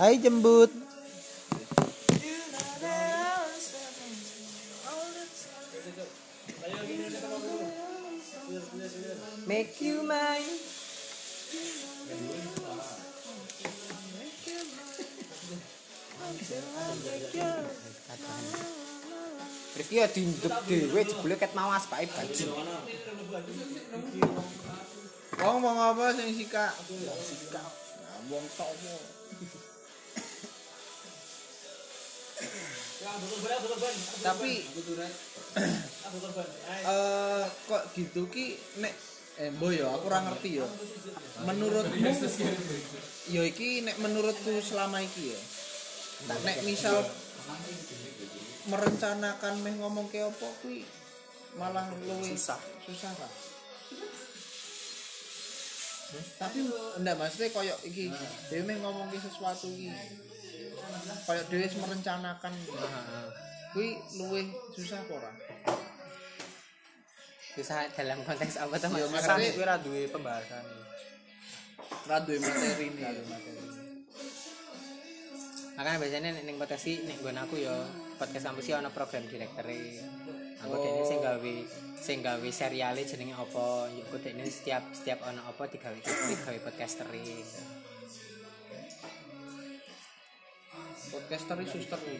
Hai jembut. Make you mine. Rifki ya dinduk dhewe jebule ket mawas pae baju. Wong mau apa sing sika? Sika. Nah, wong tok Tapi eh kok gitu ki nek eh mbok ya aku ora ngerti ya. Menurutmu ya iki nek menurutku selama iki ya. Tak nek misal merencanakan meh ngomong ke apa kuwi malah luwih susah susah tapi enggak maksudnya koyok iki dhewe meh ngomong ke sesuatu iki koyok dhewe merencanakan kuwi luwih susah apa ora Bisa dalam konteks apa tuh Ya, Mas? maksudnya- Makanya gue ra duwe pembahasan. ora duwe materi Makanya biasanya ning podcast iki nek nggon aku ya podcast kampus iki ana program direktore. Aku dene sing gawe sing gawe seriale jenenge apa? Yo dene setiap setiap ana apa digawe digawe podcaster podcaster iki suster kuwi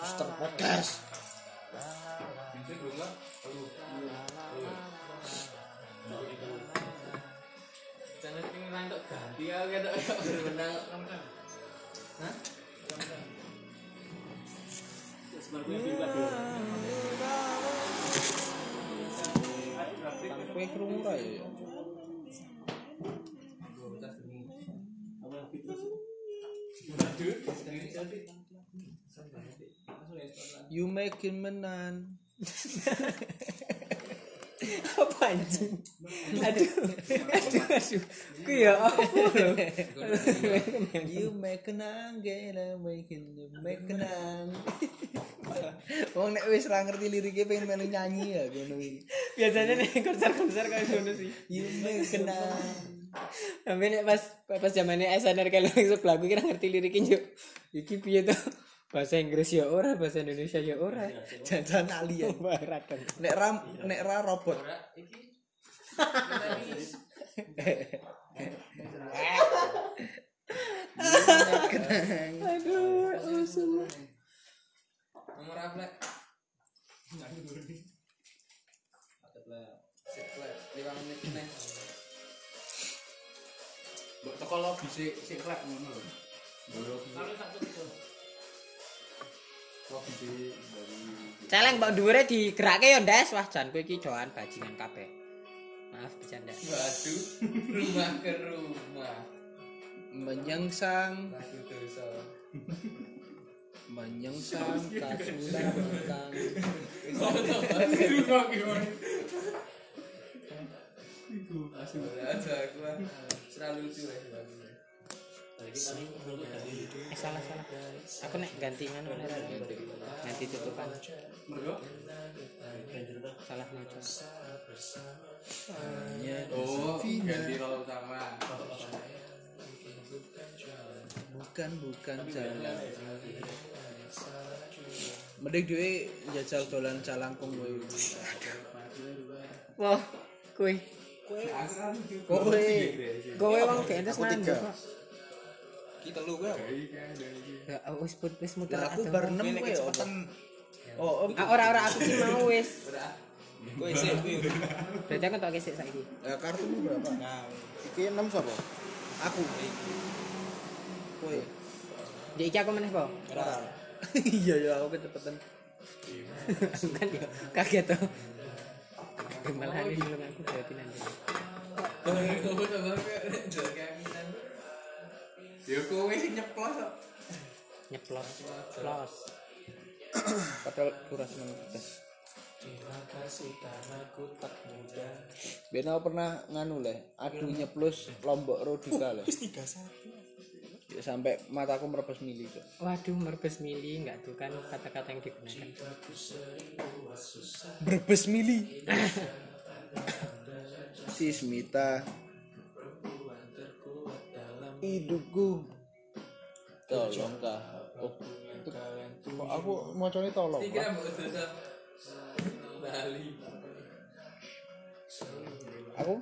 suster podcast. Jangan pengen ganti aku gitu berbenang. Hah? kowe krungu ra ya You making menan. Apa anjing? Aduh. Aduh, aduh. Ku ya apa lho? You make nang gela making the make nang. Wong nek wis ra ngerti liriknya pengen melu nyanyi ya ngono iki. Biasanya nih konser-konser kayak ngono sih. You make nang. Sampai nek pas pas zamannya SNR kalau yang sebelah gue kira ngerti liriknya yuk. Iki piye tuh? Bahasa Inggris ya ora, bahasa Indonesia ya ora. Jajan alien. Barat kan. Nek ra nek ra robot. Aduh, usum. Nomor apa? Lima menit meneh. Mbok teko lobby sik sik rek ngono lho. Sik dari Celeng mbak dhuwure digerake ya, Ndes. Wah, jan kowe iki doan bajingan kabeh. Maaf bercanda. Waduh, rumah ke rumah. Menyengsang menyengsang kasulang tentang Ada aku ah. selalu lucu lah. Eh salah salah. Aku nek ganti ora. Ganti tutupan. Salah maca. Oh, ganti role utama. bukan bukan jalan mending dhewe jajal dolan calangkung kowe Wah, kowe. kowe Kowe wong gentes mandek. Kita lu Ya wis put wis muter aku bar 6 kowe cepetan oh oh Ah ora ora aku sih mau wis. kowe sih Berarti aku tak kesik saiki. ya kartumu berapa nah iki 6 sapa aku kowe Ya iki aku meneh po. ora iya ya aku kecepatan kan ya kaget tuh. Malah ini belum aku berarti nanti. Ya kowe sing nyeplos kok. Nyeplos. Plos. padahal durasi menurut Ben aku pernah nganu leh, adu nyeplos lombok rodika leh. Wis 31. Ya, sampai mataku merebes mili tuh. Waduh, merbes mili enggak tuh kan kata-kata yang digunakan. Berbes mili. si Smita hidupku. Tolong kah oh kok aku mau tolong mau tetap Bali. aku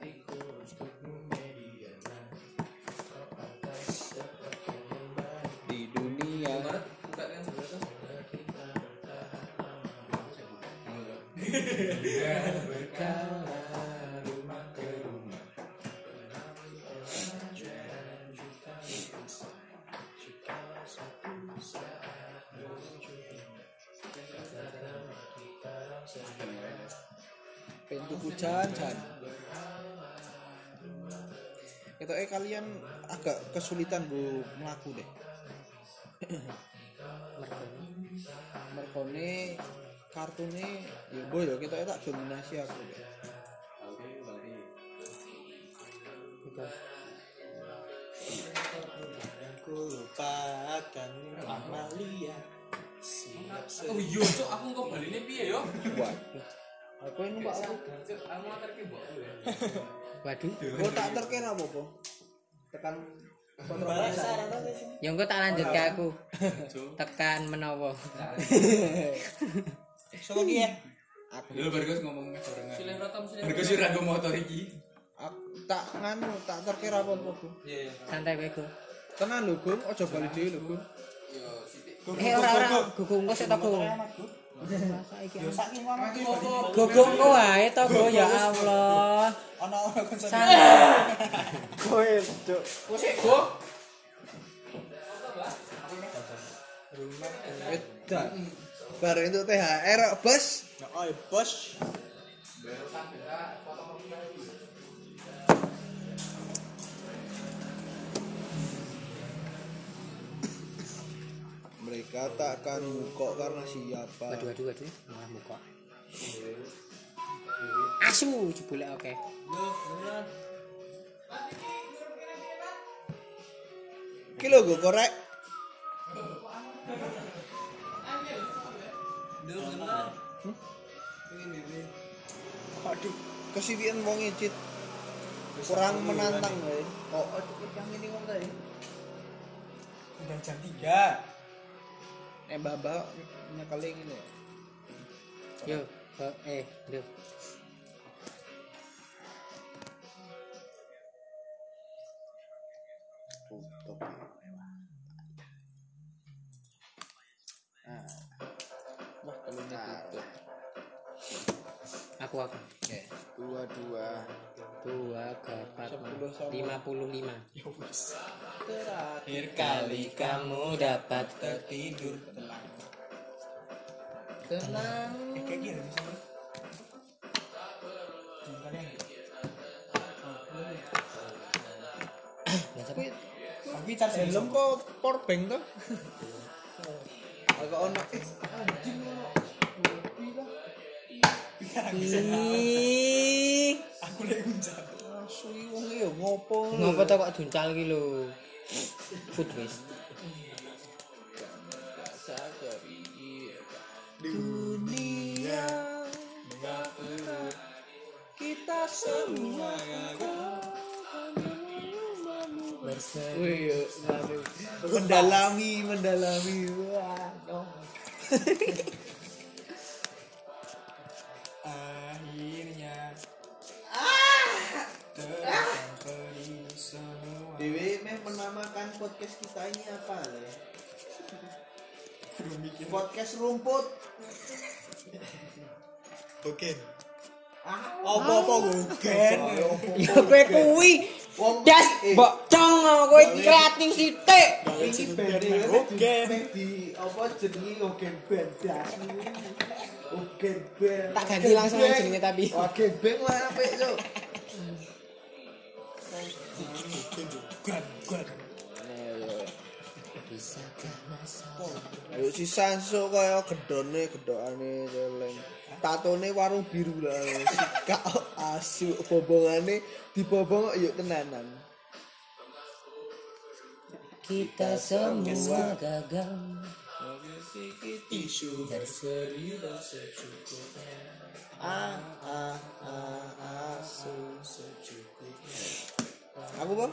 pintu hujan jan. Itu eh kalian agak kesulitan bu melaku deh. Merkone kartune ya boy ya kita tak dominasi aku deh Ku lupakan Amalia Oh iya, cok aku kok Bali ini piye yo? waduh aku ini pak aku aku ngantar ke mbok ya. waduh gue tak terkena apa po tekan Bahasa Arab ya engko tak lanjut ke aku tekan menawa Sopo ki ya? aku Lho Bargos ngomong. Silih silih motor iki. aku tak nganu tak terkira apa apa gue Iya, iya. santai Gung. tenan lho gung ojo bali dhewe lho gung. Eh ora ora gugungku sik toku. Gugungku wae toku ya Allah. Ana ana konsen. Koe, Cuk. THR, Bos. Ya, bos. Mereka tak akan kok karena siapa? Waduh waduh waduh malah muka asu jebule oke. Iki lho gue korek. Aduh, kesidian wong icit kurang menantang ya. Oh, aduh, yang ini wong tadi. Udah jam 3 eh babak nyekelin gitu ya yo. Eh. Yo. Tutup. Ah. Wah aku aku okay. dua dua. Tuh. 55 ya Terakhir kali kamu dapat tertidur. Tenang. Tenang. Eh kayak gini sih? Nah, tapi belum kok tuh Agak onak. eh yo ngopo to kok duncal ki lho food iki. Dunia kita semua mendalami, mendalami. Wah, no. menamakan podcast kita ini apa le? Podcast rumput. Oke. Ah, Apa-apa Gogen. ya kowe kuwi Wong das eh, bocong kowe kreatif sithik ini band Oke. di apa jenenge Ogen Band. Ogen Band. Tak ganti langsung jenenge tapi. Ogen Band lah apik Ayo si Sanso kaya gedone gedokane celeng. Tatone warung biru lah. Sikak asu bobongane dibobong yuk tenanan. kita semua gagal Tisu. Ah ah ah asu. Aku bang?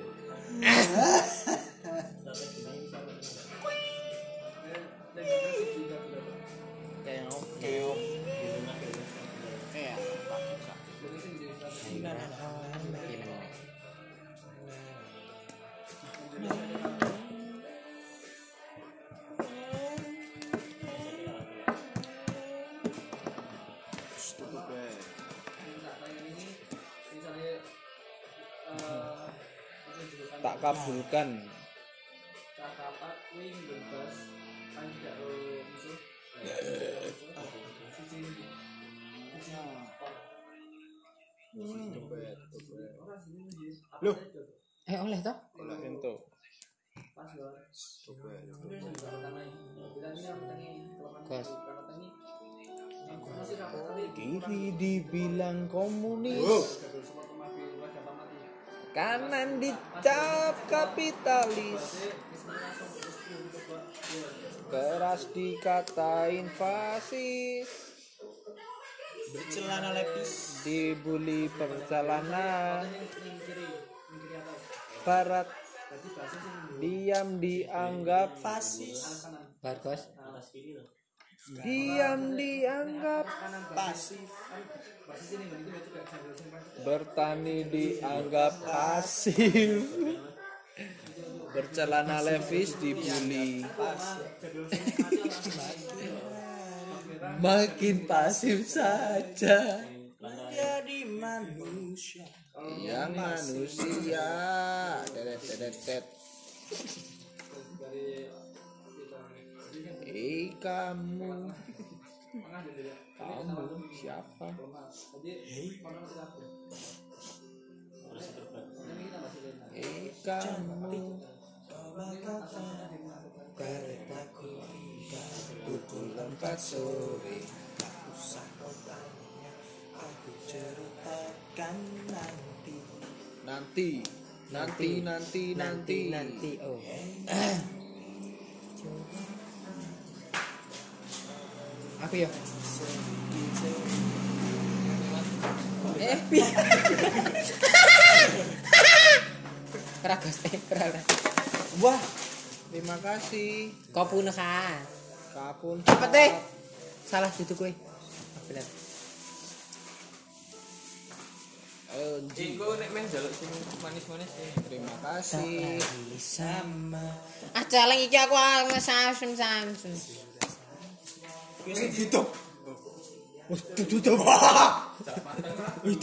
kayak oke. Kayak tak kabulkan. Loh, eh oleh toh? Itu Gas. kiri dibilang komunis. Kanan dicap kapitalis. Keras dikatain fasis. Bercelana lepis. dibully perjalanan. Barat. Diam dianggap Fasis. Barkos diam dianggap Pasif. bertani dianggap pasif. Bercelana levis dibully. Makin pasif saja. Menjadi manusia. yang manusia. Dedet dedet Eh kamu. Kamu siapa? Eh kamu. Keretaku pukul empat sore. Usah kau tanya. Aku ceritakan nanti. nanti nanti nanti nanti nanti oh aku ya eh eh wah terima kasih Kau punah kan? kapun Cepet deh. Salah situ kue. Bener. ayo Ji. Engko nek meh njaluk sing manis-manis sih. terima kasih Sama. Ah celeng iki aku ah, Samsung. Wis tutup. Wis.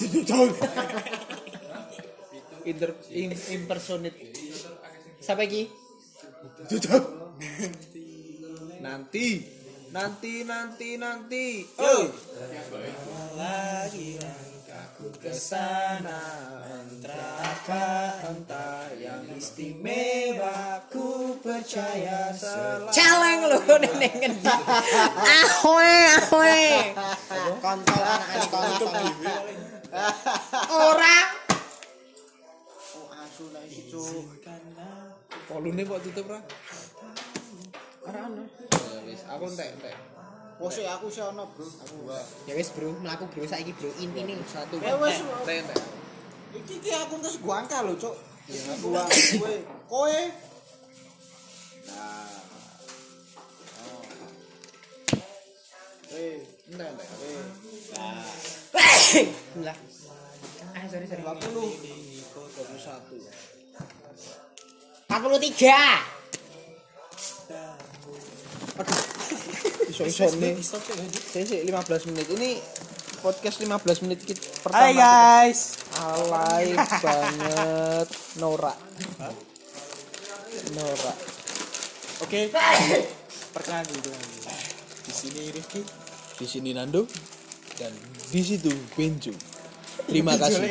Inter, im, impersonate Siapa iki? Tutup. nanti nanti nanti nanti oh Lagi aku ke sana entah apa entah yang istimewa ku percaya selalu Celeng lu neneng ngendi. Ahoe ahoe. Kontol anak kontol. Ora. volumenya kok tutup ra Ora wis aku entek entek Oh sih aku sih ono, Bro. Aku. Ya wis bro, mlaku bro saiki bro intine. satu Eh, wis. Iki iki aku terus gua angka lho, Cuk. Ya gua kowe. Kowe. Nah. Oh. Eh, entek entek eh. Nah, Lah. Ah sorry sorry. 20 21 43. Iso nih saya sih 15 menit ini podcast 15 menit kita Hai pertama guys. alay banget Nora Nora Oke. Perkenalkan dulu. Di sini Rifki. di sini Nando dan di situ Benjo terima kasih.